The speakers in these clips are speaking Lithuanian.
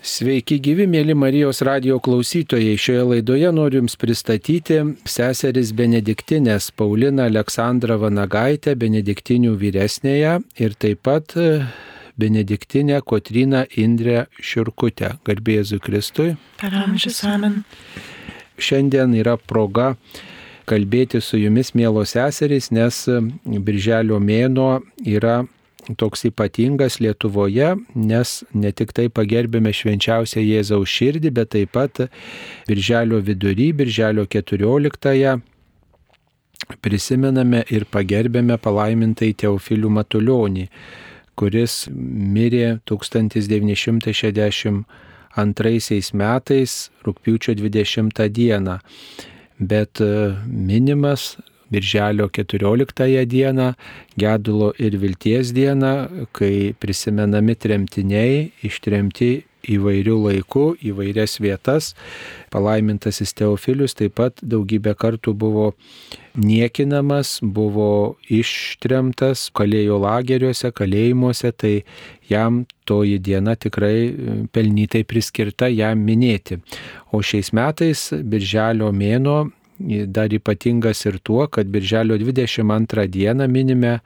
Sveiki gyvi, mėly Marijos radio klausytojai. Šioje laidoje noriu Jums pristatyti seseris Benediktinės Paulina Aleksandra Vanagaitė, Benediktinių vyresnėje ir taip pat e, Benediktinė Kotrina Indrė Širkutė. Garbėzu Kristui. Paramžius amen. Šiandien yra proga kalbėti su Jumis, mėlos seserys, nes Birželio mėno yra toks ypatingas Lietuvoje, nes ne tik tai pagerbėme švenčiausią Jėzaus širdį, bet taip pat Birželio vidury, Birželio 14-ąją prisimename ir pagerbėme palaimintai Teofilių Matulionį, kuris mirė 1962 metais rūpiučio 20 dieną. Bet minimas Birželio 14 dieną, gedulo ir vilties dieną, kai prisimenami tremtiniai, ištremti įvairių laikų, įvairias vietas. Palaimintasis Teofilius taip pat daugybę kartų buvo niekinamas, buvo ištremtas, kalėjo lageriuose, kalėjimuose, tai jam toji diena tikrai pelnytai priskirta jam minėti. O šiais metais, birželio mėno, dar ypatingas ir tuo, kad birželio 22 dieną minime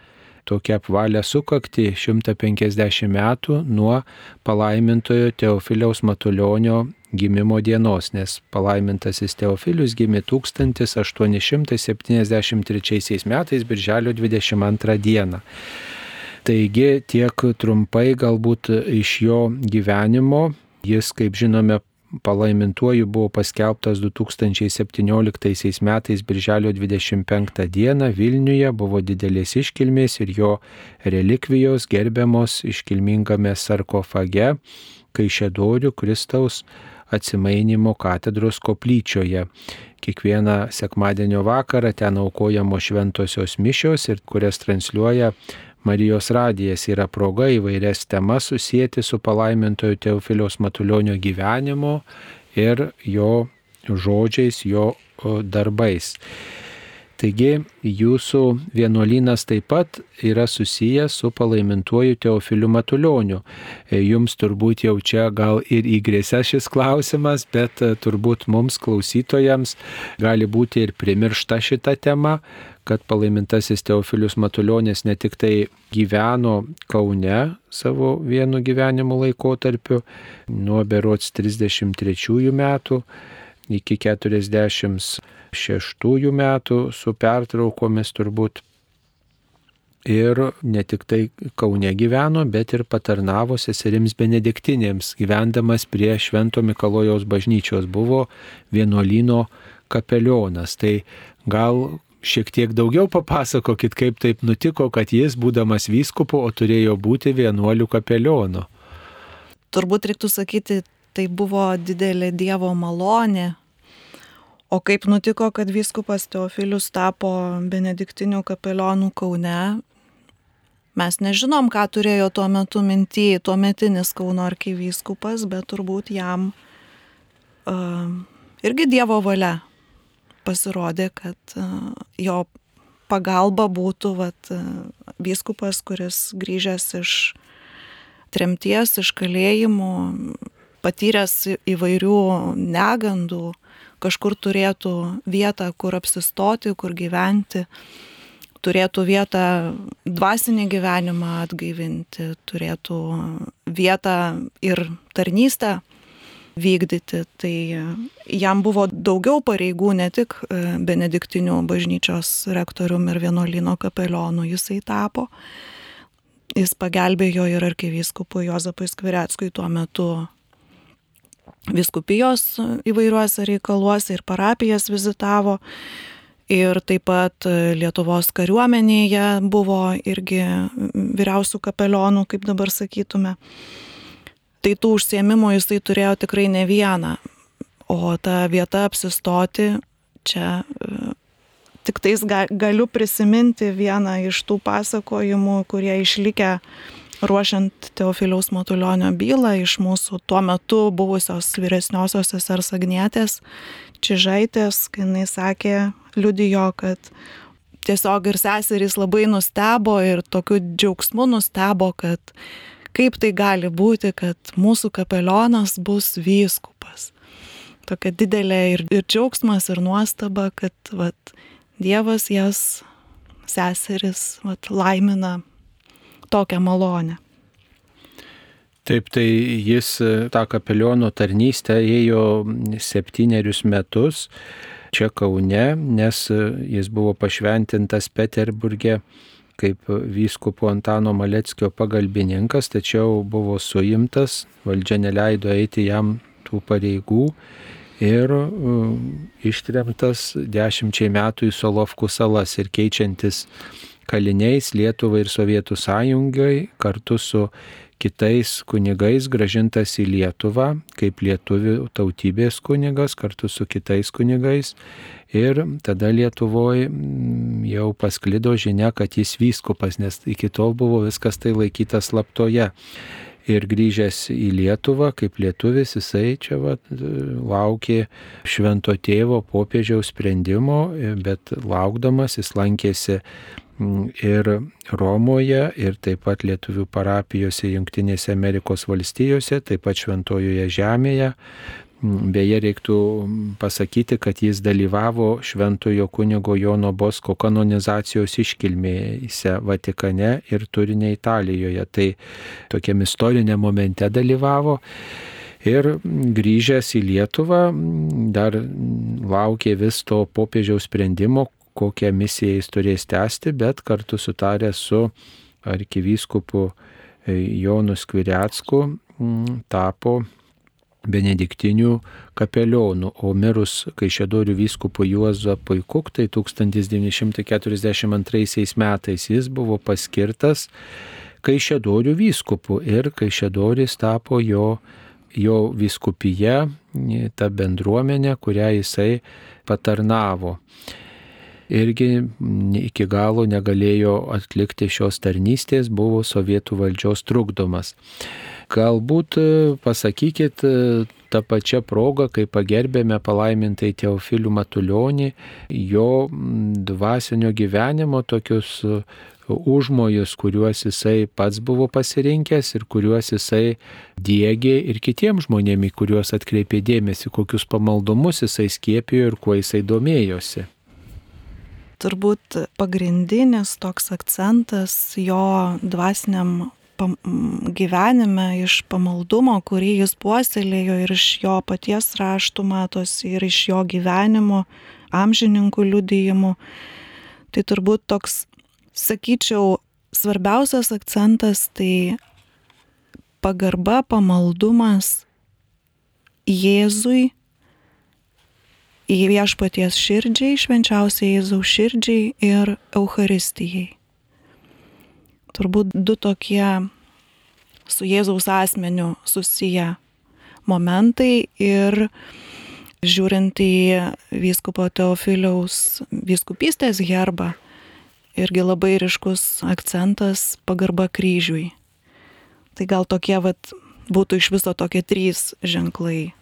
tokią apvalę sukakti 150 metų nuo palaimintojo Teofiliaus Matulionio gimimo dienos, nes palaimintasis Teofilius gimė 1873 metais birželio 22 dieną. Taigi tiek trumpai galbūt iš jo gyvenimo, jis, kaip žinome, palaimintuoju buvo paskelbtas 2017 metais birželio 25 dieną Vilniuje, buvo didelės iškilmės ir jo relikvijos gerbiamos iškilmingame sarkofage Kaišėdorių Kristaus atsimainimo katedros koplyčioje. Kiekvieną sekmadienio vakarą ten aukojamos šventosios mišios ir kurias transliuoja Marijos radijas yra proga įvairias temas susijęti su palaimintojo Teofiliaus Matulionio gyvenimu ir jo žodžiais, jo darbais. Taigi jūsų vienuolynas taip pat yra susijęs su palaimintuoju Teofiliu Matulioniu. E, jums turbūt jau čia gal ir įgrėsia šis klausimas, bet e, turbūt mums klausytojams gali būti ir primiršta šita tema, kad palaimintasis Teofilius Matuljonis ne tik tai gyveno Kaune savo vienu gyvenimo laikotarpiu nuo berots 33 metų iki 46 metų su pertraukomis turbūt. Ir ne tik tai Kaune gyveno, bet ir patarnavo seserims benediktinėms, gyvendamas prie Švento Mikalojaus bažnyčios, buvo vienuolino kapelionas. Tai gal šiek tiek daugiau papasakokit, kaip taip nutiko, kad jis, būdamas vyskupu, o turėjo būti vienuolių kapelionu. Turbūt reiktų sakyti, tai buvo didelė Dievo malonė. O kaip nutiko, kad vyskupas Teofilius tapo benediktinių kapelionų Kaune, mes nežinom, ką turėjo tuo metu mintyje tuo metinis Kauno arkivyskupas, bet turbūt jam uh, irgi Dievo valia pasirodė, kad e, jo pagalba būtų vat, e, vyskupas, kuris grįžęs iš tremties, iš kalėjimų, patyręs įvairių negandų, kažkur turėtų vietą, kur apsistoti, kur gyventi, turėtų vietą dvasinį gyvenimą atgaivinti, turėtų vietą ir tarnystę vykdyti. Tai jam buvo daugiau pareigų, ne tik e, benediktinių bažnyčios rektorium ir vienuolino kapelionu jisai tapo. Jis pagelbėjo ir arkivyskupui Jozapui Skvireckui tuo metu viskupijos įvairiuose reikaluose ir parapijas vizitavo. Ir taip pat Lietuvos kariuomenėje buvo irgi vyriausių kapelionų, kaip dabar sakytume tai tų užsiemimų jisai turėjo tikrai ne vieną. O ta vieta apsistoti čia e, tik tais ga, galiu prisiminti vieną iš tų pasakojimų, kurie išlikę ruošiant Teofiliaus Matulionio bylą iš mūsų tuo metu buvusios vyresniosios sesers Agnietės Čižaitės, kai jinai sakė, liudijo, kad tiesiog ir seserys labai nustebo ir tokiu džiaugsmu nustebo, kad kaip tai gali būti, kad mūsų kapelionas bus vyskupas. Tokia didelė ir, ir džiaugsmas, ir nuostaba, kad vat, Dievas jas seseris vat, laimina tokią malonę. Taip, tai jis tą kapeliono tarnystę ėjo septynerius metus čia Kaune, nes jis buvo pašventintas Peterburgė kaip vyskupo Antano Maleckio pagalbininkas, tačiau buvo suimtas, valdžia neleido eiti jam tų pareigų ir uh, ištremtas dešimčiai metų į Solovkų salas ir keičiantis kaliniais Lietuvai ir Sovietų sąjungai kartu su kitais kunigais gražintas į Lietuvą kaip lietuvių tautybės kunigas kartu su kitais kunigais. Ir tada Lietuvoje mm, jau pasklido žinia, kad jis vyskupas, nes iki tol buvo viskas tai laikytas slaptoje. Ir grįžęs į Lietuvą kaip lietuvis, jisai čia va, laukė švento tėvo popiežiaus sprendimo, bet laukdamas jis lankėsi ir Romoje, ir taip pat lietuvių parapijose Junktinėse Amerikos valstijose, taip pat Šventojoje Žemėje. Mm, beje, reiktų pasakyti, kad jis dalyvavo Šventojo kunigo Jono Bosko kanonizacijos iškilmėse Vatikane ir turinė Italijoje. Tai tokiam istorinė momente dalyvavo. Ir grįžęs į Lietuvą dar laukė vis to popiežiaus sprendimo, kokią misiją jis turės tęsti, bet kartu sutarę su arkivyskupu e, Jonu Skviriacku tapo benediktinių kapelionų, o mirus Kaišėdorių vyskupų Juozapui Kuktai 1942 metais jis buvo paskirtas Kaišėdorių vyskupu ir Kaišėdoris tapo jo, jo vyskupija, ta bendruomenė, kurią jisai patarnavo irgi iki galo negalėjo atlikti šios tarnystės, buvo sovietų valdžios trukdomas. Galbūt e, pasakykit e, tą pačią progą, kai pagerbėme palaimintai Teofilių Matulionį, jo dvasinio gyvenimo tokius e, užmojus, kuriuos jisai pats buvo pasirinkęs ir kuriuos jisai dėgė ir kitiems žmonėms, kuriuos atkreipė dėmesį, kokius pamaldumus jisai skiepijo ir kuo jisai domėjosi turbūt pagrindinis toks akcentas jo dvasiniam gyvenime iš pamaldumo, kurį jis puoselėjo ir iš jo paties raštų matosi ir iš jo gyvenimo, amžininkų liudijimų. Tai turbūt toks, sakyčiau, svarbiausias akcentas tai pagarba, pamaldumas Jėzui į viešpaties širdžiai, švenčiausiai Jėzaus širdžiai ir Euharistijai. Turbūt du tokie su Jėzaus asmeniu susiję momentai ir žiūrint į vyskupo Teofiliaus vyskupystės herbą, irgi labai ryškus akcentas pagarba kryžiui. Tai gal tokie vat, būtų iš viso tokie trys ženklai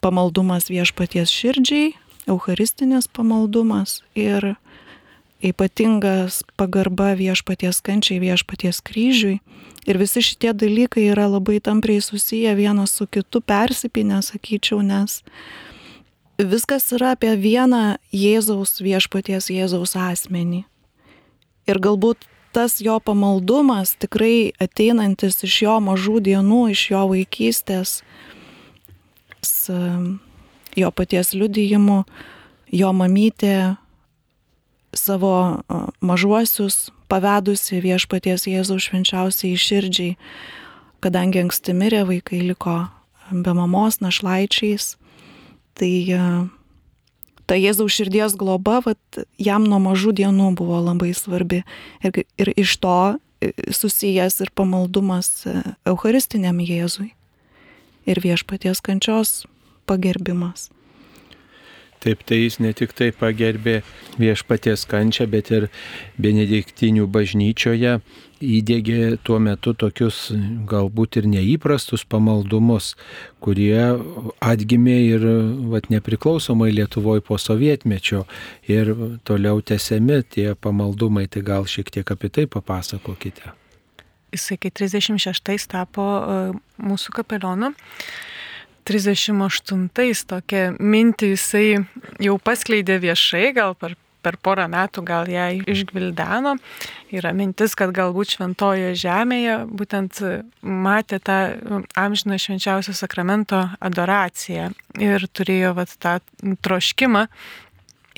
pamaldumas viešpaties širdžiai, eucharistinės pamaldumas ir ypatingas pagarba viešpaties kančiai, viešpaties kryžiui. Ir visi šitie dalykai yra labai tampriai susiję vienas su kitu, persipinę, sakyčiau, nes viskas yra apie vieną Jėzaus viešpaties Jėzaus asmenį. Ir galbūt tas jo pamaldumas tikrai ateinantis iš jo mažų dienų, iš jo vaikystės, jo paties liudijimu, jo mamytė savo mažuosius pavedusi viešpaties Jėzaus švenčiausiai širdžiai, kadangi anksti mirė vaikai liko be mamos našlaičiais, tai ta Jėzaus širdies globa vat, jam nuo mažų dienų buvo labai svarbi. Ir, ir iš to susijęs ir pamaldumas Eucharistiniam Jėzui ir viešpaties kančios pagerbimas. Taip, tai jis ne tik tai pagerbė viešpaties kančią, bet ir benediktinių bažnyčioje įdėgė tuo metu tokius galbūt ir neįprastus pamaldumus, kurie atgimė ir vat, nepriklausomai Lietuvoje po sovietmečio ir toliau tęsiami tie pamaldumai, tai gal šiek tiek apie tai papasakokite. Jisai kai 36 tapo e, mūsų kapelionu. 38 tokią mintį jisai jau paskleidė viešai, gal per, per porą metų gal ją išgvildeno. Yra mintis, kad galbūt šventoje žemėje būtent matė tą amžiną švenčiausio sakramento adoraciją ir turėjo vat, tą troškimą.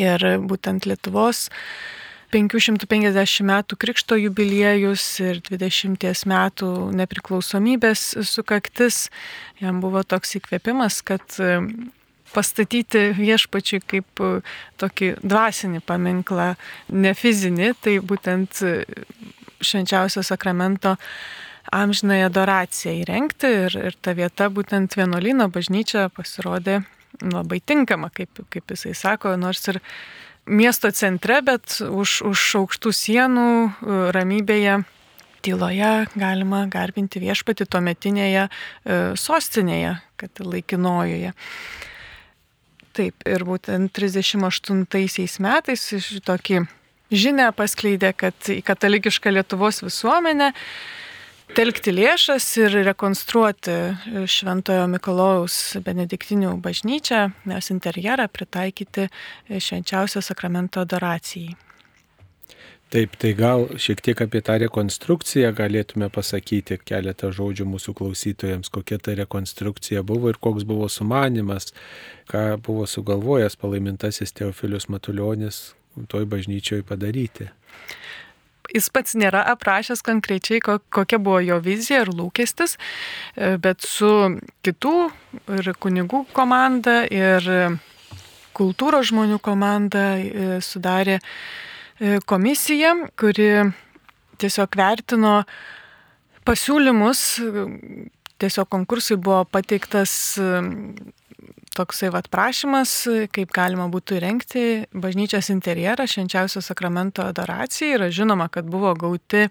Ir būtent Lietuvos 550 metų krikšto jubiliejus ir 20 metų nepriklausomybės sukaktis. Jam buvo toks įkvėpimas, kad e, pastatyti viešpačiui kaip e, tokį dvasinį paminklą, ne fizinį, tai būtent e, švenčiausio sakramento amžinąją adoraciją įrengti ir, ir ta vieta, būtent vienuolino bažnyčia pasirodė labai tinkama, kaip, kaip jisai sako, nors ir miesto centre, bet už, už aukštų sienų, e, ramybėje, tyloje galima garbinti viešpati tuometinėje e, sostinėje, kad laikinojoje. Taip, ir būtent 38 metais tokį žinę paskleidė, kad į katalikišką Lietuvos visuomenę telkti lėšas ir rekonstruoti Šventojo Mikalojaus benediktinių bažnyčią, nes interjerą pritaikyti švenčiausio sakramento adoracijai. Taip, tai gal šiek tiek apie tą rekonstrukciją galėtume pasakyti keletą žodžių mūsų klausytojams, kokia ta rekonstrukcija buvo ir koks buvo sumanimas, ką buvo sugalvojęs palaimintasis Teofilius Matuljonis toj bažnyčioj padaryti jis pats nėra aprašęs konkrečiai, kokia buvo jo vizija ir lūkestis, e, bet su kitų ir kunigų komanda ir kultūros žmonių komanda e, sudarė e, komisiją, kuri tiesiog vertino pasiūlymus, tiesiog konkursui buvo pateiktas toksai vat prašymas, kaip galima būtų įrengti bažnyčios interjerą švenčiausio sakramento adoracijai. Yra žinoma, kad buvo gauti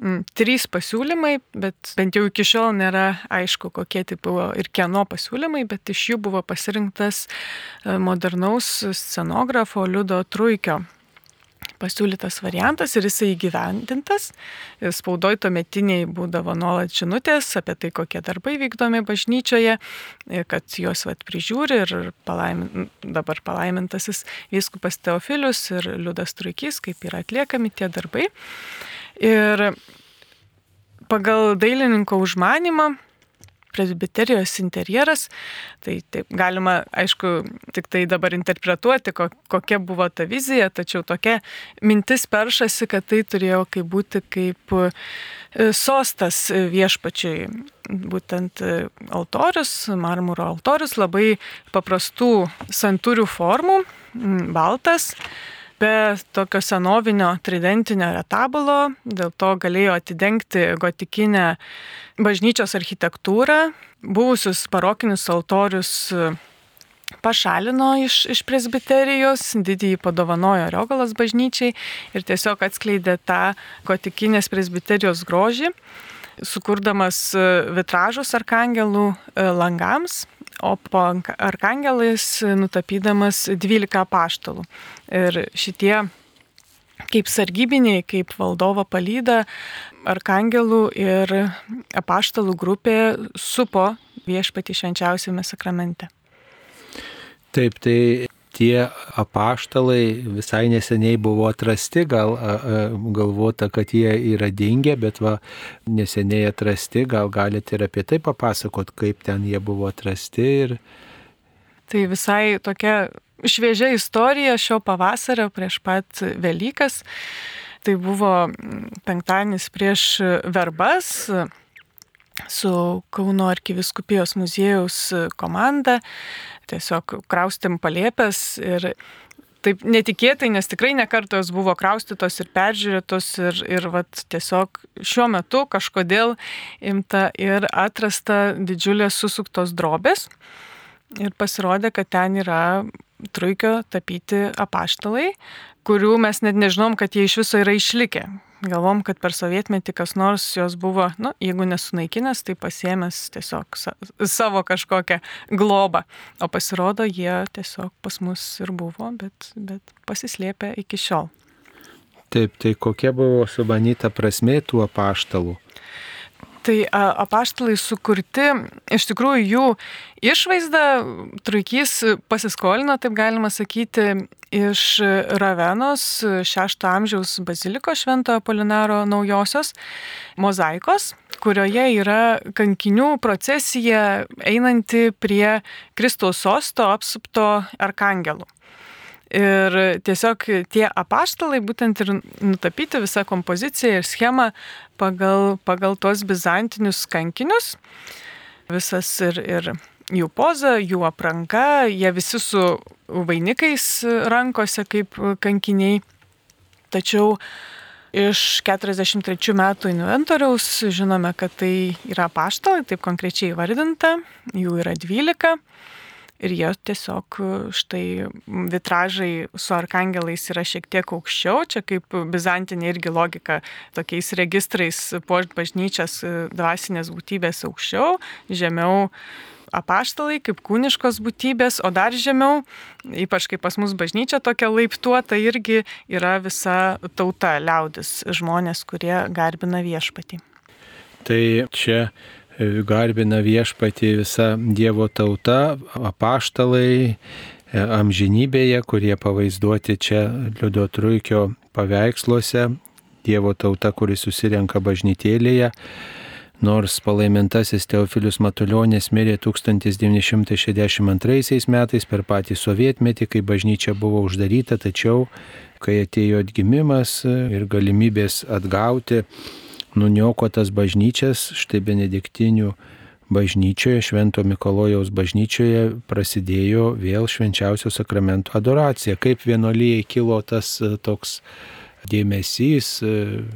m, trys pasiūlymai, bet bent jau iki šiol nėra aišku, kokie tai buvo ir kieno pasiūlymai, bet iš jų buvo pasirinktas e, modernaus scenografo Liudo Truikio pasiūlytas variantas ir jisai įgyvendintas. Spaudoj tuometiniai būdavo nuolat žinutės apie tai, kokie darbai vykdomi bažnyčioje, kad juos vat, prižiūri ir palaimin, dabar palaimintasis vyskupas Teofilius ir Liudas Truikys, kaip yra atliekami tie darbai. Ir pagal dailininko užmanimą presbiterijos interjeras. Tai taip galima, aišku, tik tai dabar interpretuoti, kokia buvo ta vizija, tačiau tokia mintis peršasi, kad tai turėjo kaip būti kaip e, sostas viešpačiai. Būtent e, altorius, marmuro altorius, labai paprastų santūrių formų, baltas be tokio senovinio tridentinio retabulo, dėl to galėjo atidengti gotikinę bažnyčios architektūrą, buvusius barokinius altorius e, pašalino iš, iš presbiterijos, didįjį padovanojo Riogalas bažnyčiai ir tiesiog atskleidė tą gotikinės presbiterijos grožį, sukurdamas e, vitražus arkangelų e, langams o po arkangelais nutapydamas 12 paštalų. Ir šitie kaip sargybiniai, kaip valdovo palyda, arkangelų ir apaštalų grupė supo viešpati švenčiausiame sakramente. Taip, tai tie apaštalai visai neseniai buvo atrasti, gal galvota, kad jie yra dingę, bet va neseniai atrasti, gal galite ir apie tai papasakot, kaip ten jie buvo atrasti. Ir... Tai visai tokia šviežia istorija šio pavasario prieš pat Velykas. Tai buvo penktadienis prieš verbas su Kauno arkiviskupijos muziejaus komanda tiesiog kraustėm palėpės ir taip netikėtai, nes tikrai nekartos buvo kraustytos ir peržiūrėtos ir, ir vat, tiesiog šiuo metu kažkodėl imta ir atrasta didžiulės susuktos drobės. Ir pasirodė, kad ten yra truikio tapyti apaštalai, kurių mes net nežinom, kad jie iš viso yra išlikę. Galvom, kad per sovietmetį kas nors jos buvo, nu, jeigu nesunaikinęs, tai pasiemęs tiesiog savo kažkokią globą. O pasirodo, jie tiesiog pas mus ir buvo, bet, bet pasislėpė iki šiol. Taip, tai kokia buvo subanyta prasme tų apaštalų? Tai apaštalai sukurti, iš tikrųjų jų išvaizdą Truikys pasiskolino, taip galima sakyti, iš Ravenos 6 amžiaus baziliko Šventojo Polinaro naujosios mozaikos, kurioje yra kankinių procesija einanti prie Kristaus sosto apsupto arkangelų. Ir tiesiog tie apaštalai būtent ir nutapyti visą kompoziciją ir schemą pagal, pagal tuos bizantinius kankinius. Visas ir, ir jų poza, jų apranga, jie visi su vainikais rankose kaip kankiniai. Tačiau iš 43 metų inventoriaus žinome, kad tai yra paštalai, taip konkrečiai įvardinta, jų yra 12 ir jie tiesiog štai vitražai su arkangelais yra šiek tiek aukščiau, čia kaip bizantinė irgi logika, tokiais registrais puošt bažnyčias dvasinės būtybės aukščiau, žemiau apaštalai kaip kūniškos būtybės, o dar žemiau, ypač kaip pas mus bažnyčia tokia laiptuota, irgi yra visa tauta, liaudis, žmonės, kurie garbina viešpatį. Tai čia garbina viešpatį visa Dievo tauta, apaštalai e, amžinybėje, kurie pavaizduoti čia Liudo Truikio paveiksluose, Dievo tauta, kuris susirenka bažnytėlėje. Nors palaimintasis Teofilius Matuljonis mirė 1962 metais per patį sovietmetį, kai bažnyčia buvo uždaryta, tačiau kai atėjo atgimimas ir galimybės atgauti nuniokotas bažnyčias, štai benediktinių bažnyčioje, Švento Mikalojaus bažnyčioje prasidėjo vėl švenčiausio sakramento adoracija. Kaip vienolyjei kilo tas e, toks dėmesys e,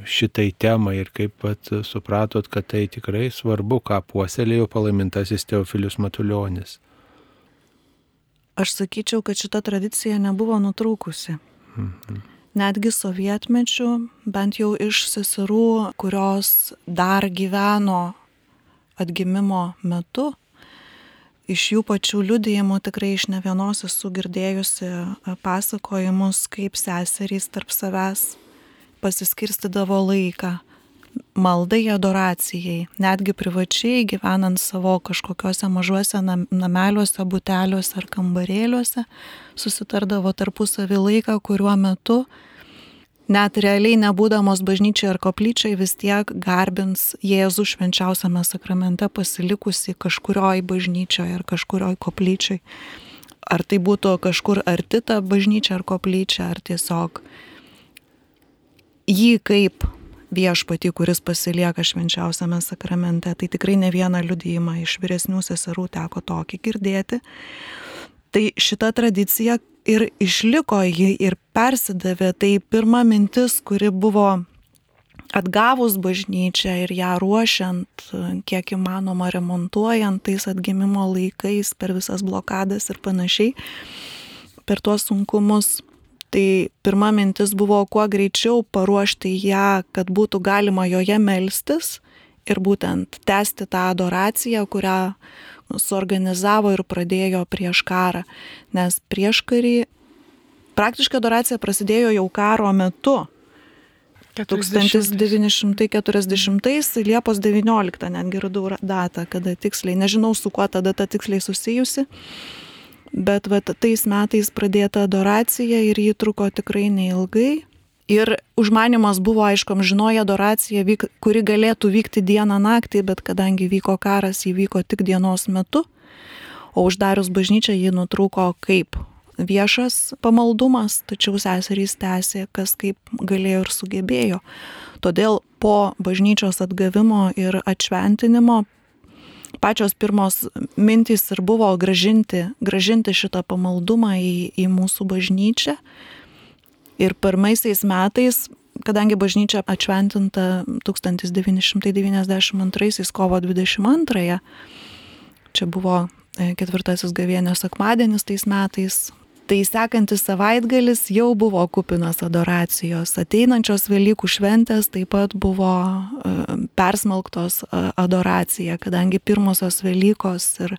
šitai temai ir kaip pat supratot, kad tai tikrai svarbu, ką puoselėjo palaimintasis Teofilius Matuljonis. Aš sakyčiau, kad šita tradicija nebuvo nutrūkusi. Mhm netgi sovietmečių, bent jau iš seserų, kurios dar gyveno atgimimo metu, iš jų pačių liudijimų tikrai iš ne vienos esu girdėjusi pasakojimus, kaip seserys tarp savęs pasiskirstydavo laiką maldai adoracijai, netgi privačiai gyvenant savo kažkokiuose mažuose nameliuose, buteliuose ar kambarėliuose, susitardavo tarpusavį laiką, kuriuo metu net realiai nebūdamos bažnyčiai ar koplyčiai vis tiek garbins Jėzų švenčiausiame sakramente pasilikusi kažkurioj bažnyčioje ar kažkurioj koplyčiai. Ar tai būtų kažkur arti ta bažnyčia ar koplyčia, ar tiesiog jį kaip viešpatį, kuris pasilieka švenčiausiame sakramente. Tai tikrai ne vieną liudijimą iš vyresnių seserų teko tokį girdėti. Tai šita tradicija ir išliko ji ir persidavė. Tai pirma mintis, kuri buvo atgavus bažnyčią ir ją ruošiant, kiek įmanoma remontuojant tais atgimimo laikais per visas blokadas ir panašiai, per tuos sunkumus Tai pirma mintis buvo kuo greičiau paruošti ją, kad būtų galima joje melstis ir būtent tęsti tą adoraciją, kurią suorganizavo ir pradėjo prieš karą. Nes prieš karį praktiškai adoracija prasidėjo jau karo metu. 1940 Liepos 19 netgi radau datą, kada tiksliai, nežinau su kuo ta data tiksliai susijusi, bet vat, tais metais pradėta adoracija ir ji truko tikrai neilgai. Ir užmanimas buvo, aišku, žinoja adoracija, vyk, kuri galėtų vykti dieną naktį, bet kadangi vyko karas, jį vyko tik dienos metu, o uždarius bažnyčią jį nutrūko kaip viešas pamaldumas, tačiau seserys tęsė, kas kaip galėjo ir sugebėjo. Todėl po bažnyčios atgavimo ir atšventinimo pačios pirmos mintys ir buvo gražinti, gražinti šitą pamaldumą į, į mūsų bažnyčią. Ir pirmaisiais metais, kadangi bažnyčia atšventinta 1992 kovo 22, čia buvo e, ketvirtasis gavienės sekmadienis tais metais, Tai sekantis savaitgalis jau buvo kupinas adoracijos. Ateinančios Velykų šventės taip pat buvo e, persmelktos e, adoracija, kadangi pirmosios Velykos ir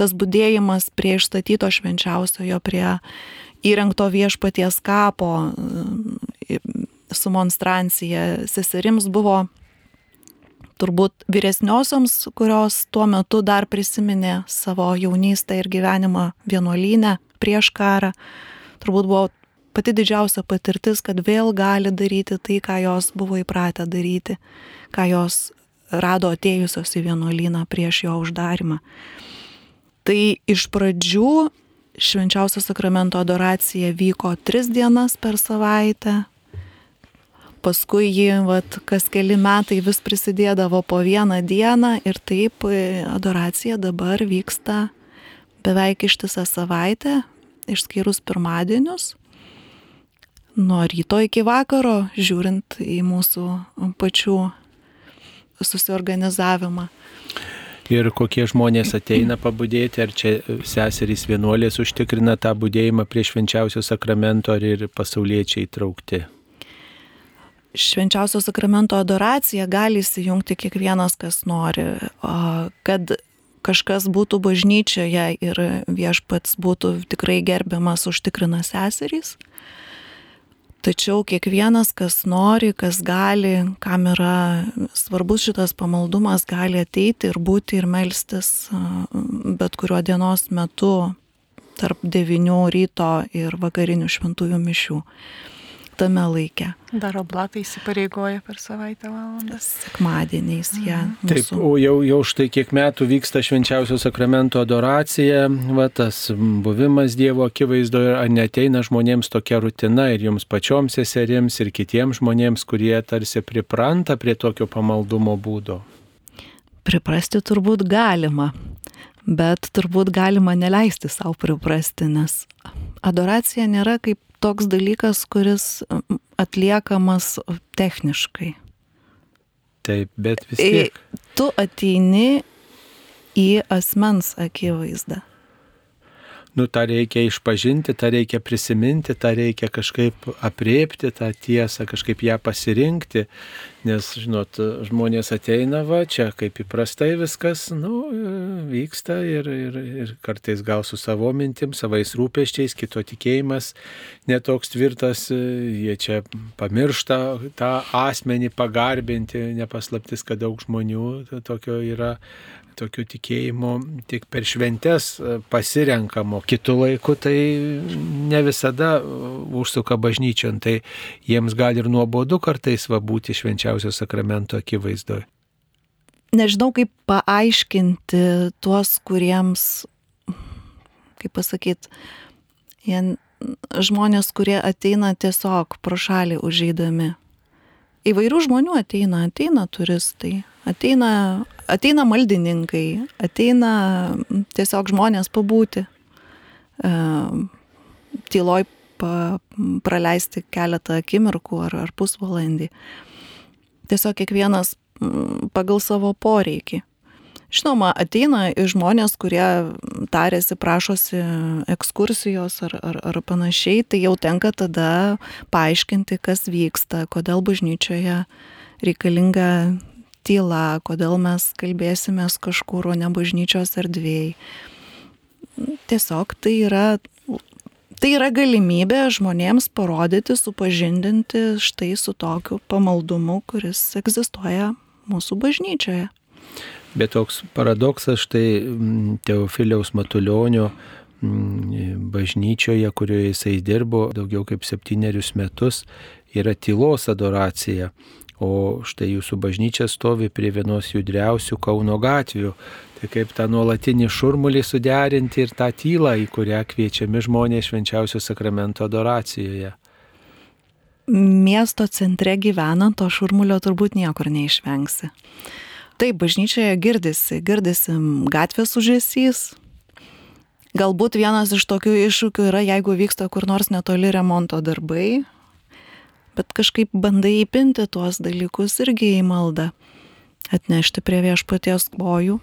tas būdėjimas prie išstatyto švenčiausiojo, prie įrengto viešpaties kapo, e, su monstrancija seserims buvo turbūt vyresniosioms, kurios tuo metu dar prisiminė savo jaunystę ir gyvenimą vienuolynę prieš karą, turbūt buvo pati didžiausia patirtis, kad vėl gali daryti tai, ką jos buvo įpratę daryti, ką jos rado atėjusios į vienuolyną prieš jo uždarimą. Tai iš pradžių švenčiausio sakramento adoracija vyko tris dienas per savaitę, paskui ji, vat, kas keli metai vis prisidėdavo po vieną dieną ir taip e, adoracija dabar vyksta beveik ištisą savaitę, išskyrus pirmadienius nuo ryto iki vakaro, žiūrint į mūsų pačių susiorganizavimą. Ir kokie žmonės ateina pabudėti, ar čia seserys vienuolės užtikrina tą būdėjimą prie švenčiausio sakramento, ar ir pasauliečiai įtraukti? Švenčiausio sakramento adoracija gali įsijungti kiekvienas, kas nori, kad kažkas būtų bažnyčioje ir viešpats būtų tikrai gerbiamas užtikrina seserys. Tačiau kiekvienas, kas nori, kas gali, kam yra svarbus šitas pamaldumas, gali ateiti ir būti ir melstis bet kuriuo dienos metu tarp 9 ryto ir vakarinių šventųjų mišių tame laike. Dar oblatai įsipareigoja per savaitę valandas. Sekmadieniais jie. Ja, mūsų... Taip, o jau, jau štai kiek metų vyksta švenčiausio sakramento adoracija, va tas buvimas Dievo akivaizdoje, ar neteina žmonėms tokia rutina ir jums pačioms seserims ir kitiems žmonėms, kurie tarsi pripranta prie tokio pamaldumo būdo? Priprasti turbūt galima, bet turbūt galima neleisti savo priprasti, nes adoracija nėra kaip toks dalykas, kuris atliekamas techniškai. Taip, bet vis tiek. Tu ateini į asmens akivaizdą nu, tą reikia išpažinti, tą reikia prisiminti, tą reikia kažkaip apriepti tą tiesą, kažkaip ją pasirinkti, nes, žinot, žmonės ateina va, čia kaip įprastai viskas, nu, vyksta ir, ir, ir kartais gal su savo mintim, savais rūpeščiais, kito tikėjimas netoks tvirtas, jie čia pamiršta tą asmenį pagarbinti, nepaslaptis, kad daug žmonių tokio yra tokiu tikėjimu tik per šventes pasirenkamo. Kitu laiku tai ne visada užsuka bažnyčion, tai jiems gali ir nuobodu kartais va būti švenčiausio sakramento akivaizdoje. Nežinau, kaip paaiškinti tuos, kuriems, kaip pasakyti, žmonės, kurie ateina tiesiog pro šalį užeidami. Įvairių žmonių ateina, ateina turistai, ateina ateina maldininkai, ateina tiesiog žmonės pabūti, e, tyloj pa, praleisti keletą akimirkų ar, ar pusvalandį. Tiesiog kiekvienas pagal savo poreikį. Žinoma, ateina žmonės, kurie tarėsi, prašosi ekskursijos ar, ar, ar panašiai, tai jau tenka tada paaiškinti, kas vyksta, kodėl bažnyčioje reikalinga tyla, kodėl mes kalbėsimės kažkur, o ne bažnyčios erdvėjai. Tiesiog tai yra, tai yra galimybė žmonėms parodyti, supažindinti štai su tokiu pamaldumu, kuris egzistuoja mūsų bažnyčioje. Bet toks paradoksas štai mm, Teofiliaus Matulionio mm, bažnyčioje, kurioje jisai dirbo daugiau kaip septynerius metus, yra tylos adoracija. O štai jūsų bažnyčia stovi prie vienos judriausių Kauno gatvių. Tai kaip tą nuolatinį šurmulį suderinti ir tą tylą, į kurią kviečiami žmonės švenčiausio sakramento adoracijoje. Miesto centre gyvenant, to šurmulio turbūt niekur neišvengsi. Taip, bažnyčioje girdisi, girdisi gatvės užėsys. Galbūt vienas iš tokių iššūkių yra, jeigu vyksta kur nors netoli remonto darbai, bet kažkaip bandai įpinti tuos dalykus irgi į maldą, atnešti prie viešpaties kojų.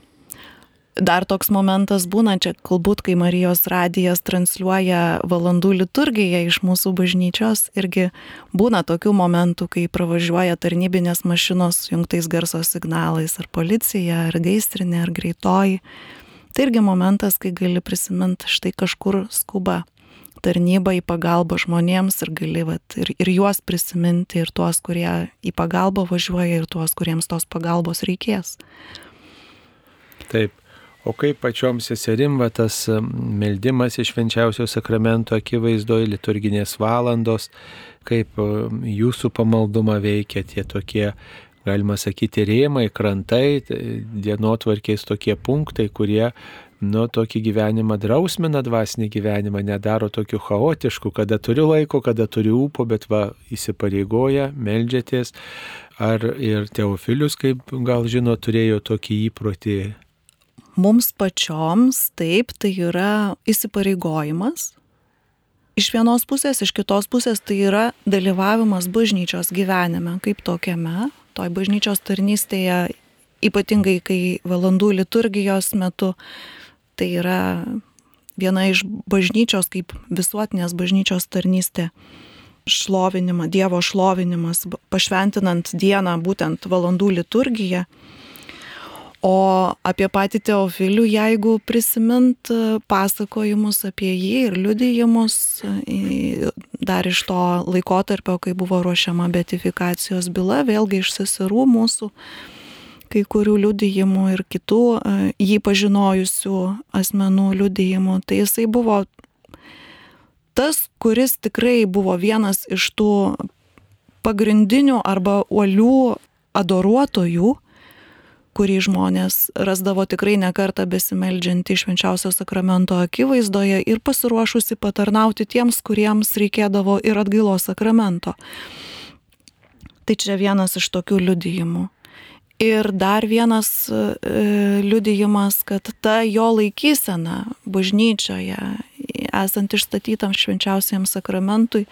Dar toks momentas būna čia, galbūt, kai Marijos radijas transliuoja valandų liturgiją iš mūsų bažnyčios, irgi būna tokių momentų, kai pravažiuoja tarnybinės mašinos jungtais garso signalais, ar policija, ar gaisrinė, ar greitoji. Tai irgi momentas, kai gali prisiminti štai kažkur skuba tarnybą, į pagalbą žmonėms ir gali vat, ir, ir juos prisiminti, ir tuos, kurie į pagalbą važiuoja, ir tuos, kuriems tos pagalbos reikės. Taip. O kaip pačiom seserim va, tas meldimas iš švenčiausio sakramento akivaizdoje, liturginės valandos, kaip jūsų pamaldumą veikia tie tokie, galima sakyti, rėmai, krantai, dienotvarkiais tokie punktai, kurie nu, tokį gyvenimą drausmina dvasinį gyvenimą, nedaro tokių chaotiškų, kada turiu laiko, kada turiu ūpo, bet va įsipareigoja, melžiatės. Ar ir Teofilius, kaip gal žino, turėjo tokį įprotį? Mums pačioms taip, tai yra įsipareigojimas. Iš vienos pusės, iš kitos pusės tai yra dalyvavimas bažnyčios gyvenime kaip tokiame, toj bažnyčios tarnystėje, ypatingai kai valandų liturgijos metu Tai yra viena iš bažnyčios, kaip visuotinės bažnyčios tarnystė šlovinimą, Dievo šlovinimas, pašventinant dieną būtent valandų liturgiją. O apie patį Teofilių, jeigu prisimint pasakojimus apie jį ir liudijimus, dar iš to laikotarpio, kai buvo ruošiama betifikacijos byla, vėlgi iš seserų mūsų, kai kurių liudijimų ir kitų jį pažinojusių asmenų liudijimų. Tai jisai buvo tas, kuris tikrai buvo vienas iš tų pagrindinių arba uolių adoruotojų, kurį žmonės rasdavo tikrai nekartą besimeldžiantį švenčiausio sakramento akivaizdoje ir pasiruošusi patarnauti tiems, kuriems reikėdavo ir atgailos sakramento. Tai čia vienas iš tokių liudijimų. Ir dar vienas e, liudijimas, kad ta jo laikysena bažnyčioje, esant išstatytam švenčiausiam sakramentui,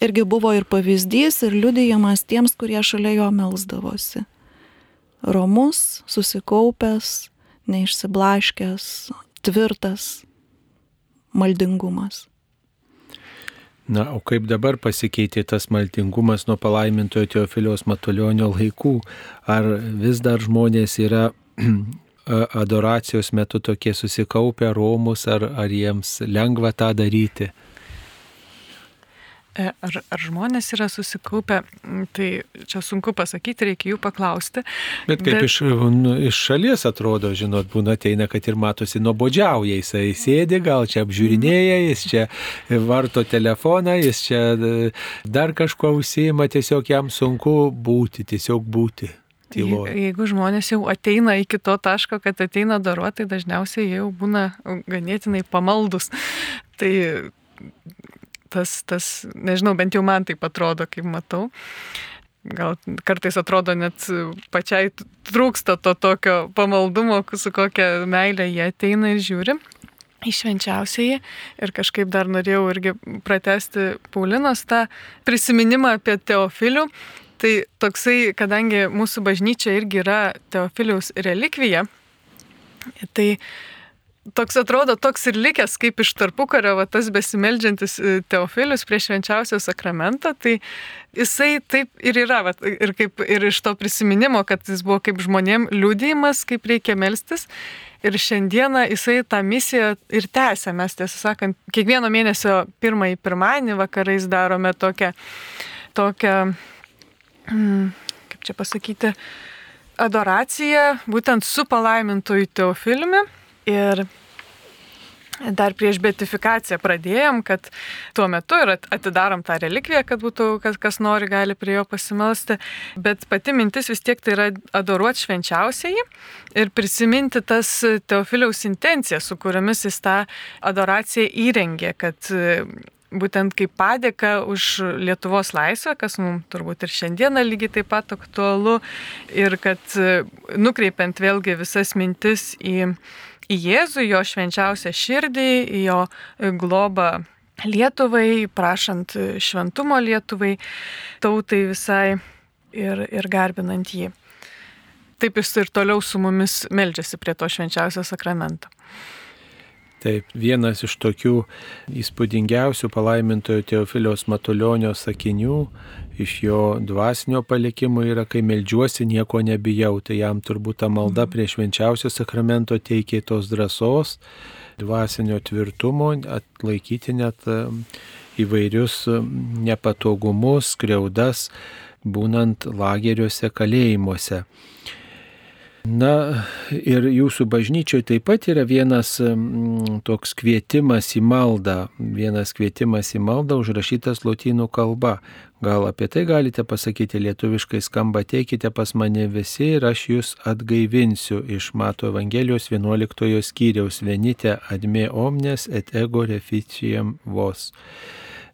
irgi buvo ir pavyzdys, ir liudijimas tiems, kurie šalia jo melzdavosi. Romus, susikaupęs, neišsiblaškęs, tvirtas maldingumas. Na, o kaip dabar pasikeitė tas maltingumas nuo palaimintojo Teofiliaus Matulionio laikų? Ar vis dar žmonės yra adoracijos metu tokie susikaupę Romus, ar, ar jiems lengva tą daryti? E, ar, ar žmonės yra susikaupę, mm, tai čia sunku pasakyti, reikia jų paklausti. Bet kaip bet... Iš, nu, iš šalies atrodo, žinot, būna ateina, kad ir matosi nuobodžiauja, jisai sėdi, gal čia apžiūrinėja, jis čia varto telefoną, jis čia e, dar kažko užsima, tiesiog jam sunku būti, tiesiog būti. Tyloje. Jeigu žmonės jau ateina iki to taško, kad ateina daruoti, tai dažniausiai jau būna ganėtinai pamaldus. Tai tas, tas, nežinau, bent jau man taip atrodo, kaip matau. Gal kartais atrodo net pačiai trūksta to tokio pamaldumo, su kokia meilė jie ateina ir žiūri. Išvenčiausiai ir kažkaip dar norėjau irgi pratesti Paulinos tą prisiminimą apie Teofilių. Tai toksai, kadangi mūsų bažnyčia irgi yra Teofiliaus relikvija, tai toks atrodo toks ir likęs, kaip iš tarpukario, va, tas besimeldžiantis e, Teofilius prieš švenčiausią sakramentą, tai jisai taip ir yra, va, ir, kaip, ir iš to prisiminimo, kad jis buvo kaip žmonėm liūdėjimas, kaip reikia melstis. Ir šiandieną jisai tą misiją ir tęsia. Mes, tiesą sakant, kiekvieno mėnesio pirmąjį pirmadienį vakarais darome tokią, tokią mm, kaip čia pasakyti, adoraciją būtent su palaimintoju Teofiliumi. Ir dar prieš betifikaciją pradėjom, kad tuo metu ir atidarom tą relikviją, kad būtų, kas, kas nori, gali prie jo pasimelsti. Bet pati mintis vis tiek tai yra adoruoti švenčiausiai ir prisiminti tas Teofiliaus intencijas, su kuriamis jis tą adoraciją įrengė, kad būtent kaip padėka už Lietuvos laisvę, kas mums turbūt ir šiandieną lygiai taip pat aktualu, ir kad nukreipiant vėlgi visas mintis į į Jėzų, jo švenčiausią širdį, į jo globą Lietuvai, prašant šventumo Lietuvai, tautai visai ir, ir garbinant jį. Taip jis ir toliau su mumis meldžiasi prie to švenčiausio sakramento. Taip, vienas iš tokių įspūdingiausių palaimintojo Teofiliaus Matulionio sakinių iš jo dvasinio palikimo yra, kai melžiuosi, nieko nebijau. Tai jam turbūt ta malda mhm. prie švenčiausio sakramento teikia tos drąsos, dvasinio tvirtumo, atlaikyti net įvairius nepatogumus, skriaudas, būnant lageriuose, kalėjimuose. Na ir jūsų bažnyčioje taip pat yra vienas m, toks kvietimas į maldą, vienas kvietimas į maldą užrašytas lotynų kalba. Gal apie tai galite pasakyti lietuviškai skamba, teikite pas mane visi ir aš jūs atgaivinsiu iš Mato Evangelijos 11 skyriaus Venite adme omnes et ego reficiam vos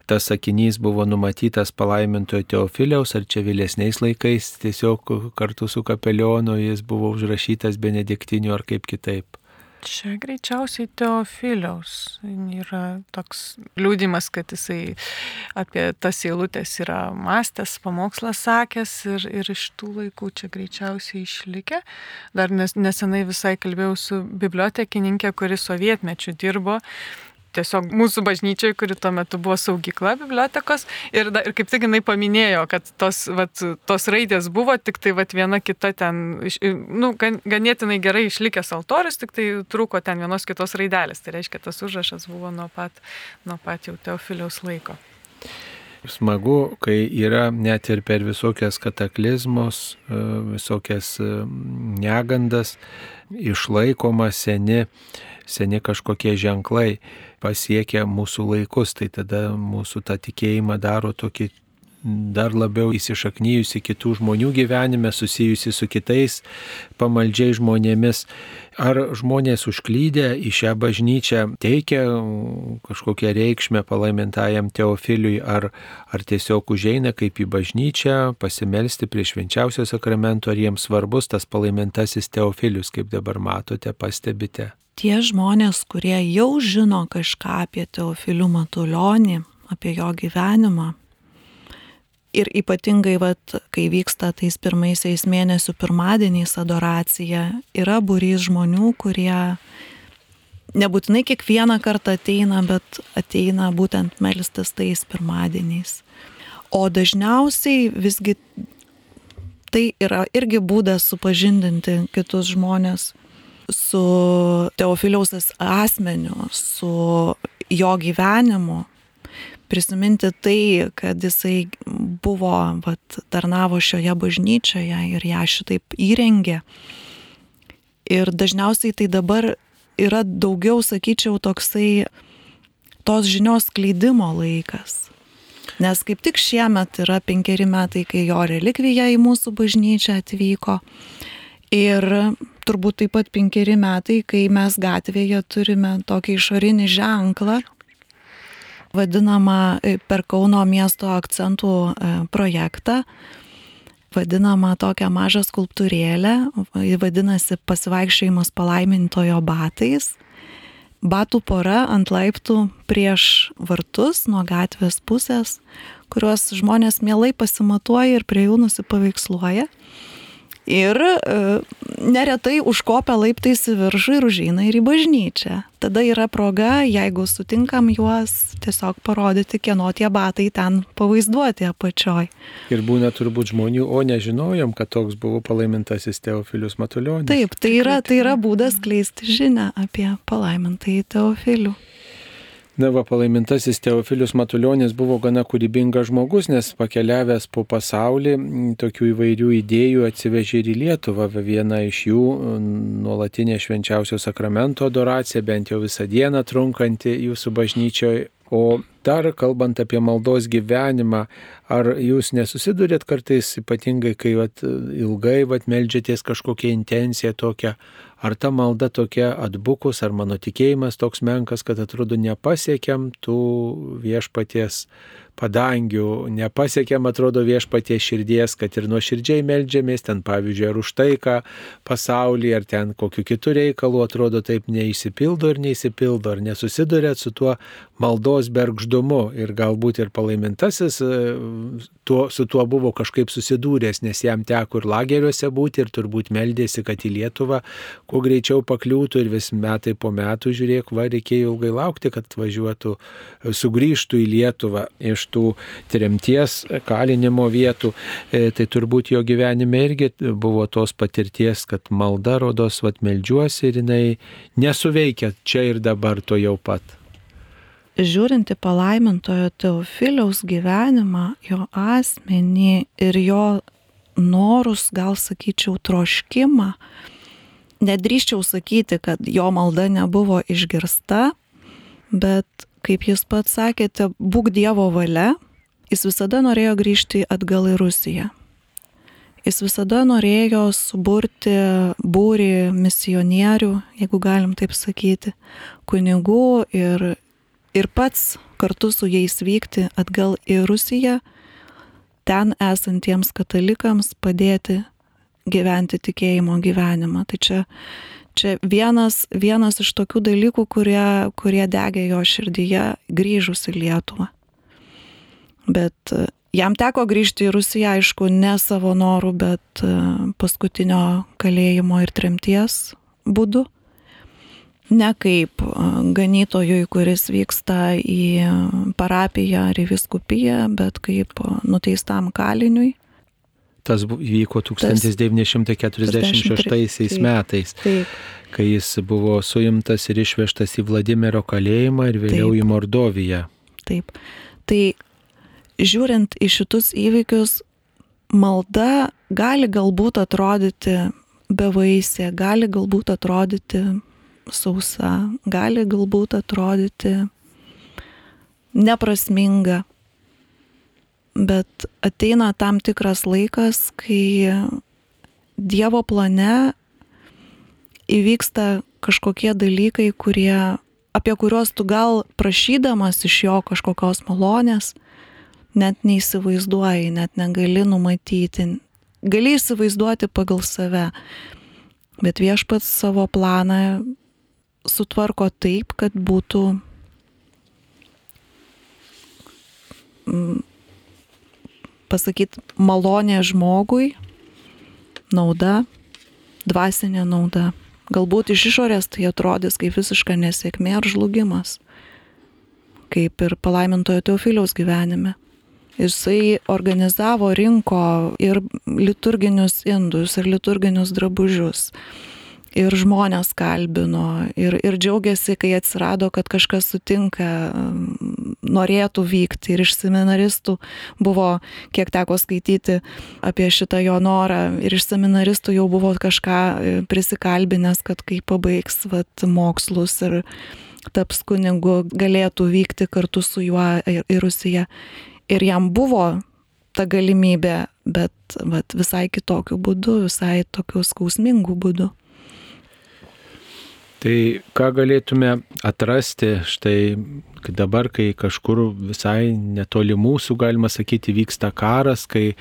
tas sakinys buvo numatytas palaimintojo Teofiliaus, ar čia vėlesniais laikais tiesiog kartu su kapelionu jis buvo užrašytas benediktiniu ar kaip kitaip. Čia greičiausiai Teofiliaus yra toks liūdimas, kad jisai apie tas eilutės yra mąstęs, pamokslas sakęs ir, ir iš tų laikų čia greičiausiai išlikę. Dar nes, nesenai visai kalbėjau su bibliotekininkė, kuri sovietmečių dirbo tiesiog mūsų bažnyčiai, kuri tuo metu buvo saugykla bibliotekos. Ir, da, ir kaip tik jinai paminėjo, kad tos, vat, tos raidės buvo, tik tai vat, viena kita ten, nu, gan, ganėtinai gerai išlikęs altorius, tik tai trūko ten vienos kitos raidelės. Tai reiškia, tas užrašas buvo nuo pat, nuo pat jau Teofiliaus laiko. Smagu, kai yra net ir per visokias kataklizmus, e, visokias e, negandas išlaikoma seni seni kažkokie ženklai pasiekia mūsų laikus, tai tada mūsų tą tikėjimą daro tokį dar labiau įsišaknyjusi kitų žmonių gyvenime, susijusi su kitais pamaldžiai žmonėmis. Ar žmonės užklydę į šią bažnyčią teikia kažkokią reikšmę palaimintajam Teofiliui, ar, ar tiesiog užeina kaip į bažnyčią, pasimelsti prie švenčiausio sakramento, ar jiems svarbus tas palaimintasis Teofilius, kaip dabar matote, pastebite tie žmonės, kurie jau žino kažką apie Teofilių Matulionį, apie jo gyvenimą. Ir ypatingai, vat, kai vyksta tais pirmaisiais mėnesių pirmadieniais adoracija, yra būrys žmonių, kurie nebūtinai kiekvieną kartą ateina, bet ateina būtent melstis tais pirmadieniais. O dažniausiai visgi tai yra irgi būdas supažindinti kitus žmonės su Teofiliaus asmeniu, su jo gyvenimu, prisiminti tai, kad jisai buvo, vat, tarnavo šioje bažnyčioje ir ją šitaip įrengė. Ir dažniausiai tai dabar yra daugiau, sakyčiau, toksai tos žinios kleidimo laikas. Nes kaip tik šiemet yra penkeri metai, kai jo relikvija į mūsų bažnyčią atvyko. Ir turbūt taip pat penkeri metai, kai mes gatvėje turime tokį išorinį ženklą, vadinamą e, per Kauno miesto akcentų e, projektą, vadinamą tokią mažą skulptūrėlę, vadinasi pasivaikščiojimas palaimintojo batais. Batų pora ant laiptų prieš vartus nuo gatvės pusės, kuriuos žmonės mielai pasimatuoja ir prie jų nusipaveiksluoja ir e, neretai užkopia laiptais į viršų ir užeina ir į bažnyčią. Tada yra proga, jeigu sutinkam juos, tiesiog parodyti, kieno tie batai ten pavaizduoti apačioj. Ir būna turbūt žmonių, o nežinojom, kad toks buvo palaimintasis Teofilius Matulionis. Taip, tai yra, tai yra būdas kleisti žinę apie palaimintąjį Teofilių. Na, va, palaimintasis Teofilius Matuljonis buvo gana kūrybingas žmogus, nes pakeliavęs po pasaulį tokių įvairių idėjų atsivežė ir į Lietuvą. Viena iš jų nuolatinė švenčiausio sakramento adoracija, bent jau visą dieną trunkanti jūsų bažnyčioje. O dar kalbant apie maldos gyvenimą, ar jūs nesusidurėt kartais ypatingai, kai vat, ilgai vat, melžiatės kažkokią intenciją tokią, Ar ta malda tokia atbukus, ar mano tikėjimas toks menkas, kad atrodo nepasiekiam tų viešpaties padangių, nepasiekiam atrodo viešpaties širdies, kad ir nuo širdžiai melžiamės, ten pavyzdžiui, ar už taiką pasaulį, ar ten kokiu kitų reikalų atrodo taip neįsipildo ir neįsipildo, ar nesusidurėt su tuo maldos bergždu godumu ir galbūt ir palaimintasis e, tuo, su tuo buvo kažkaip susidūręs, nes jam teko ir lageriuose būti ir turbūt meldėsi, kad į Lietuvą kuo greičiau pakliūtų ir vis metai po metų žiūrėk, va, reikėjo ilgai laukti, kad važiuotų, sugrįžtų į Lietuvą iš tų tremties kalinimo vietų. E, tai turbūt jo gyvenime irgi buvo tos patirties, kad malda rodos, vad meldžiuosi ir jinai nesuveikia čia ir dabar to jau pat žiūrint į palaimintojo Teofiliaus gyvenimą, jo asmenį ir jo norus, gal sakyčiau, troškimą, nedrįščiau sakyti, kad jo malda nebuvo išgirsta, bet, kaip jis pats sakėte, būk Dievo valia, jis visada norėjo grįžti atgal į Rusiją. Jis visada norėjo suburti būrį misionierių, jeigu galim taip sakyti, kunigų ir ir pats kartu su jais vykti atgal į Rusiją, ten esantiems katalikams padėti gyventi tikėjimo gyvenimą. Tai čia, čia vienas, vienas iš tokių dalykų, kurie, kurie degė jo širdyje grįžus į Lietuvą. Bet e, jam teko grįžti į Rusiją, aišku, ne savo norų, bet e, paskutinio kalėjimo ir tremties būdu ne kaip ganytojui, kuris vyksta į parapiją ar į viskupiją, bet kaip nuteistam kaliniui. Tas vyko 1946 taip, metais, taip. kai jis buvo suimtas ir išvežtas į Vladimiro kalėjimą ir vėliau taip. į Mordoviją. Taip. Tai žiūrint į šitus įvykius, malda gali galbūt atrodyti bevaisė, gali galbūt atrodyti sausa, gali galbūt atrodyti neprasminga, bet ateina tam tikras laikas, kai Dievo plane įvyksta kažkokie dalykai, kurie, apie kuriuos tu gal prašydamas iš jo kažkokios malonės, net neįsivaizduoji, net negali numatyti. Gali įsivaizduoti pagal save, bet viešpats savo planą sutvarko taip, kad būtų mm, pasakyti malonė žmogui, nauda, dvasinė nauda. Galbūt iš išorės tai atrodys kaip visiška nesėkmė ar žlugimas, kaip ir palaimintojo Teofiliaus gyvenime. Jisai organizavo, rinko ir liturginius indus, ir liturginius drabužius ir žmonės kalbino ir, ir džiaugiasi, kai atsirado, kad kažkas sutinka, norėtų vykti. Ir iš seminaristų buvo, kiek teko skaityti apie šitą jo norą, ir iš seminaristų jau buvo kažką e, prisikalbinęs, kad kai pabaigs vat, mokslus ir taps kunigu, galėtų vykti kartu su juo į Rusiją. Ir jam buvo ta galimybė, bet vat, visai kitokiu būdu, visai tokiu skausmingu būdu. Tai ką galėtume atrasti štai dabar, kai kažkur visai netoli mūsų, galima sakyti, vyksta karas, kai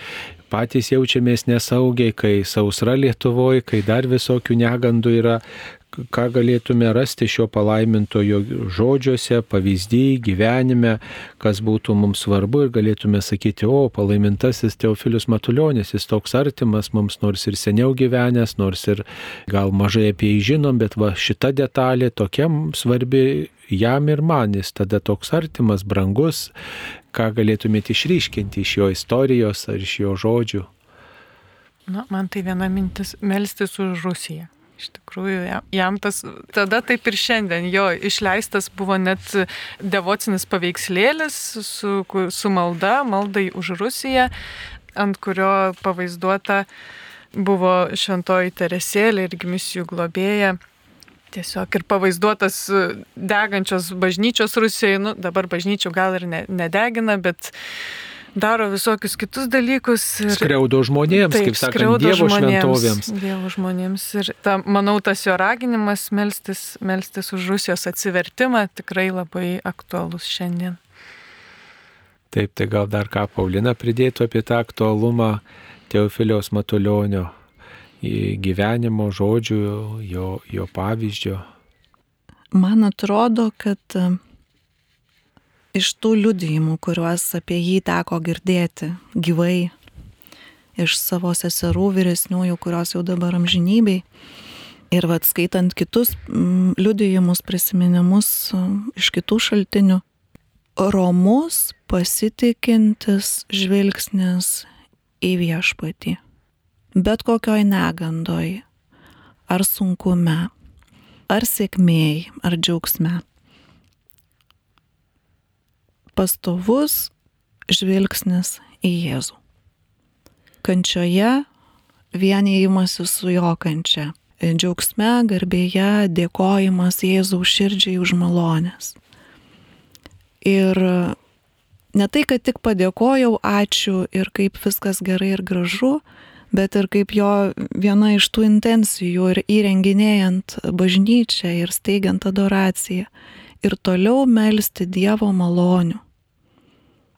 patys jaučiamės nesaugiai, kai sausra Lietuvoje, kai dar visokių negandų yra, ką galėtume rasti šio palaimintojo žodžiuose, pavyzdį, gyvenime, kas būtų mums svarbu ir galėtume sakyti, o palaimintasis Teofilius Matuljonis, jis toks artimas mums, nors ir seniau gyvenęs, nors ir gal mažai apie jį žinom, bet va šita detalė tokia svarbi jam ir man, jis tada toks artimas, brangus, ką galėtumėte išryškinti iš jo istorijos ar iš jo žodžių. Na, man tai viena mintis - melstis už Rusiją. Iš tikrųjų, jam tas tada taip ir šiandien jo išleistas buvo net devocinis paveikslėlis su, su malda, maldai už Rusiją, ant kurio pavaizduota buvo šventoji Teresėlė ir misijų globėja. Tiesiog ir pavaizduotas degančios bažnyčios Rusijai, nu dabar bažnyčių gal ir ne, nedegina, bet daro visokius kitus dalykus. Ir, skriaudo žmonėms, taip, kaip sakant, Dievo žmonėms, šventovėms. Dievo žmonėms. Ir ta, manau, tas jo raginimas melstis, melstis už Rusijos atsivertimą tikrai labai aktualus šiandien. Taip, tai gal dar ką Paulina pridėtų apie tą aktualumą Teofiliaus Matulionio gyvenimo žodžių, jo, jo pavyzdžio. Man atrodo, kad iš tų liudijimų, kuriuos apie jį teko girdėti gyvai, iš savo seserų vyresniųjų, kurios jau dabar amžinybei. Ir vad skaitant kitus mm, liudijimus, prisiminimus mm, iš kitų šaltinių, romus pasitikintis žvilgsnis į viešpatį. Bet kokioj negandoj, ar sunkume, ar sėkmėj, ar džiaugsme. Pastovus žvilgsnis į Jėzų. Kančioje vienijimasi su jo kančia. Džiaugsme, garbėje, dėkojimas Jėzaus širdžiai už malonės. Ir ne tai, kad tik padėkojau, ačiū ir kaip viskas gerai ir gražu, bet ir kaip jo viena iš tų intencijų ir įrenginėjant bažnyčią ir steigiant adoraciją ir toliau melstį Dievo malonių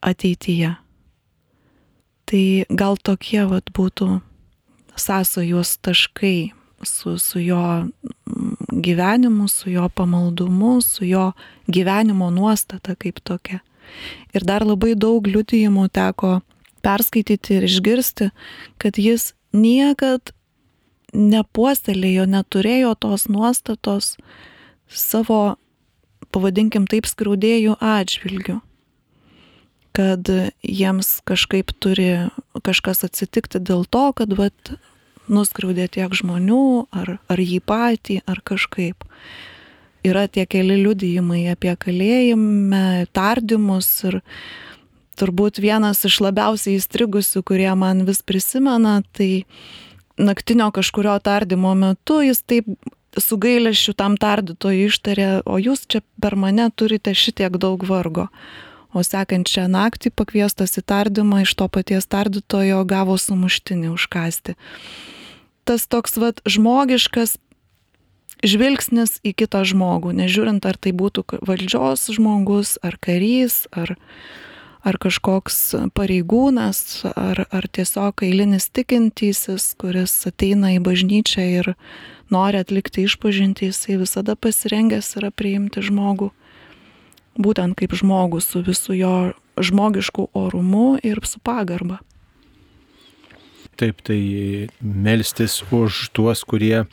ateityje. Tai gal tokie vat būtų sąsojos taškai su, su jo gyvenimu, su jo pamaldumu, su jo gyvenimo nuostata kaip tokia. Ir dar labai daug liudijimų teko perskaityti ir išgirsti, kad jis niekad nepuostelėjo, neturėjo tos nuostatos savo, pavadinkim taip, skriaudėjų atžvilgių kad jiems kažkaip turi kažkas atsitikti dėl to, kad vat, nuskriaudė tiek žmonių, ar, ar jį patį, ar kažkaip. Yra tie keli liudijimai apie kalėjimą, tardymus ir turbūt vienas iš labiausiai įstrigusių, kurie man vis prisimena, tai naktinio kažkurio tardymo metu jis taip su gailėšiu tam tardytojui ištarė, o jūs čia per mane turite šitiek daug vargo. O sekančią naktį pakviestas į tardymą iš to paties tardytojo gavo sumuštinį užkasti tas toks vat žmogiškas žvilgsnis į kitą žmogų, nežiūrint ar tai būtų valdžios žmogus, ar karys, ar, ar kažkoks pareigūnas, ar, ar tiesiog eilinis tikintysis, kuris ateina į bažnyčią ir nori atlikti išpažinti, jisai visada pasirengęs yra priimti žmogų, būtent kaip žmogų su visu jo žmogišku orumu ir su pagarba. Taip, tai melstis už tuos, kurie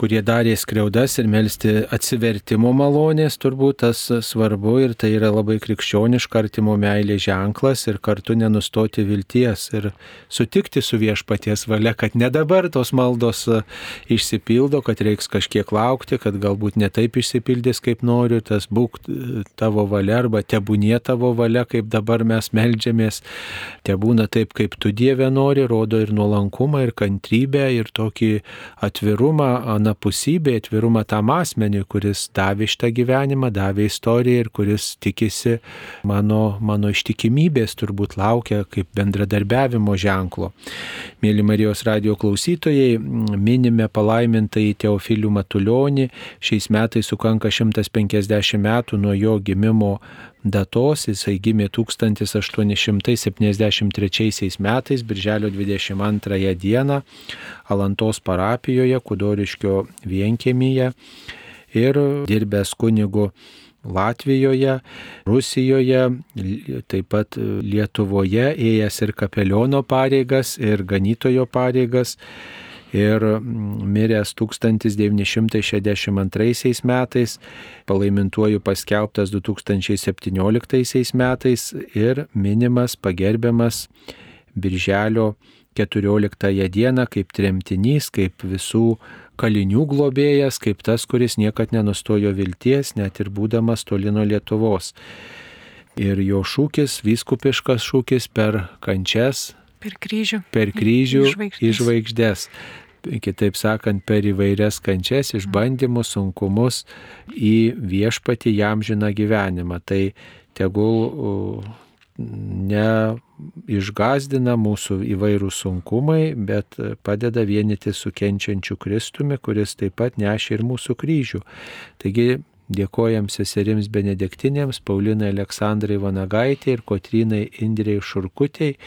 kurie darė skriaudas ir melstį atsivertimo malonės, turbūt tas svarbu ir tai yra labai krikščioniška artimo meilė ženklas ir kartu nenustoti vilties ir sutikti su viešpaties valia, kad ne dabar tos maldos išsipildo, kad reiks kažkiek laukti, kad galbūt ne taip išsipildys, kaip noriu, tas būk tavo valia arba tebūnie tavo valia, kaip dabar mes melžiamės, tebūna taip, kaip tu Dieve nori, rodo ir nuolankumą, ir kantrybę, ir tokį atvirumą, anapusybė, atvirumą tam asmeniui, kuris davė šitą gyvenimą, davė istoriją ir kuris tikisi mano, mano ištikimybės, turbūt laukia kaip bendradarbiavimo ženklo. Mėly Marijos radio klausytojai, minime palaimintai Teofilių Matulionį, šiais metais sukanka 150 metų nuo jo gimimo datos, jisai gimė 1873 metais, birželio 22 dieną, Alantos parapijoje, Kudoriškio vienkėmyje ir dirbęs kunigu Latvijoje, Rusijoje, taip pat Lietuvoje, ėjęs ir kapeliono pareigas, ir ganytojo pareigas ir mm, miręs 1962 metais, palaimintuoju paskelbtas 2017 metais ir minimas, pagerbiamas Birželio 14 dieną kaip tremtinys, kaip visų kalinių globėjas, kaip tas, kuris niekad nenustojo vilties, net ir būdamas tolino Lietuvos. Ir jo šūkis, vyskupiškas šūkis per kančias, per kryžių, per kryžių į žvaigždės kitaip sakant, per įvairias kančias, išbandymus, sunkumus į viešpatį jam žiną gyvenimą. Tai tegul neišgazdina mūsų įvairių sunkumai, bet padeda vienyti su kenčiančiu Kristumi, kuris taip pat nešia ir mūsų kryžių. Taigi dėkojam seserims benediktinėms, Paulinai Aleksandrai Vanagaitė ir Kotrinai Indrei Šurkutėjai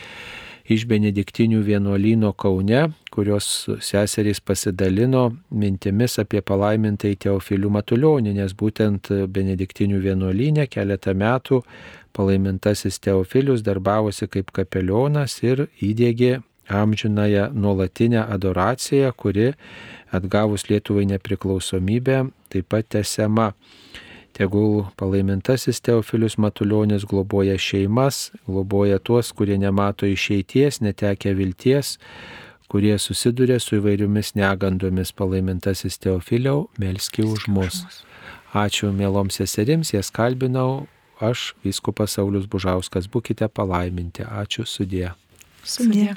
iš Benediktinių vienuolyno Kaune, kurios seserys pasidalino mintimis apie palaimintai Teofilių Matulionį, nes būtent Benediktinių vienuolynė keletą metų palaimintasis Teofilius darbavosi kaip kapelionas ir įdėgė amžinąją nuolatinę adoraciją, kuri atgavus Lietuvai nepriklausomybę taip pat tęsiama. Tegul palaimintasis Teofilius Matuljonis globoja šeimas, globoja tuos, kurie nemato išeities, netekia vilties, kurie susiduria su įvairiomis negandomis. Palaimintasis Teofiliau, melski už mus. Ačiū mieloms seserims, jas kalbinau aš, Vyskupas Saulis Bužauskas, būkite palaiminti. Ačiū sudė. Sudė.